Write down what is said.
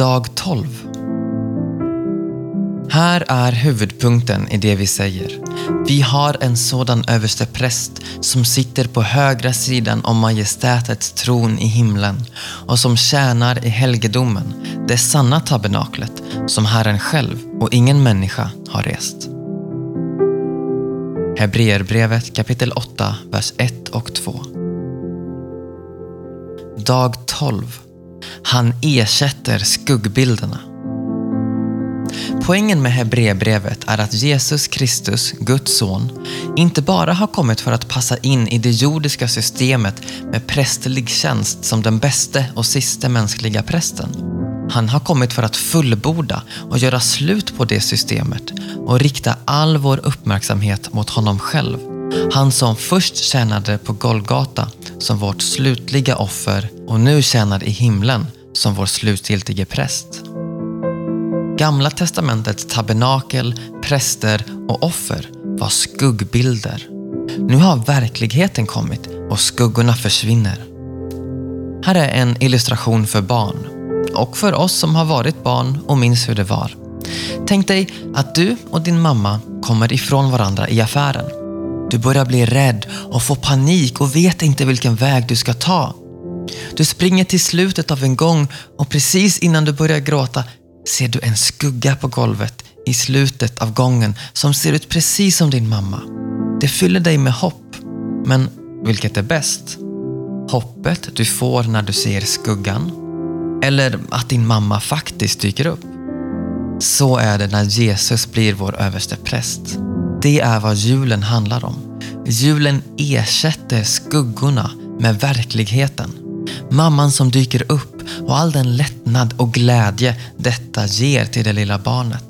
Dag 12. Här är huvudpunkten i det vi säger. Vi har en sådan överstepräst som sitter på högra sidan om majestätets tron i himlen och som tjänar i helgedomen, det sanna tabernaklet som Herren själv och ingen människa har rest. Hebreerbrevet kapitel 8, vers 1 och 2. Dag 12. Han ersätter skuggbilderna. Poängen med Hebreerbrevet är att Jesus Kristus, Guds son, inte bara har kommit för att passa in i det jordiska systemet med prästerlig tjänst som den bäste och siste mänskliga prästen. Han har kommit för att fullborda och göra slut på det systemet och rikta all vår uppmärksamhet mot honom själv. Han som först tjänade på Golgata som vårt slutliga offer och nu tjänar i himlen som vår slutgiltige präst. Gamla testamentets tabernakel, präster och offer var skuggbilder. Nu har verkligheten kommit och skuggorna försvinner. Här är en illustration för barn och för oss som har varit barn och minns hur det var. Tänk dig att du och din mamma kommer ifrån varandra i affären. Du börjar bli rädd och får panik och vet inte vilken väg du ska ta. Du springer till slutet av en gång och precis innan du börjar gråta ser du en skugga på golvet i slutet av gången som ser ut precis som din mamma. Det fyller dig med hopp. Men vilket är bäst? Hoppet du får när du ser skuggan? Eller att din mamma faktiskt dyker upp? Så är det när Jesus blir vår överste präst. Det är vad julen handlar om. Julen ersätter skuggorna med verkligheten. Mamman som dyker upp och all den lättnad och glädje detta ger till det lilla barnet.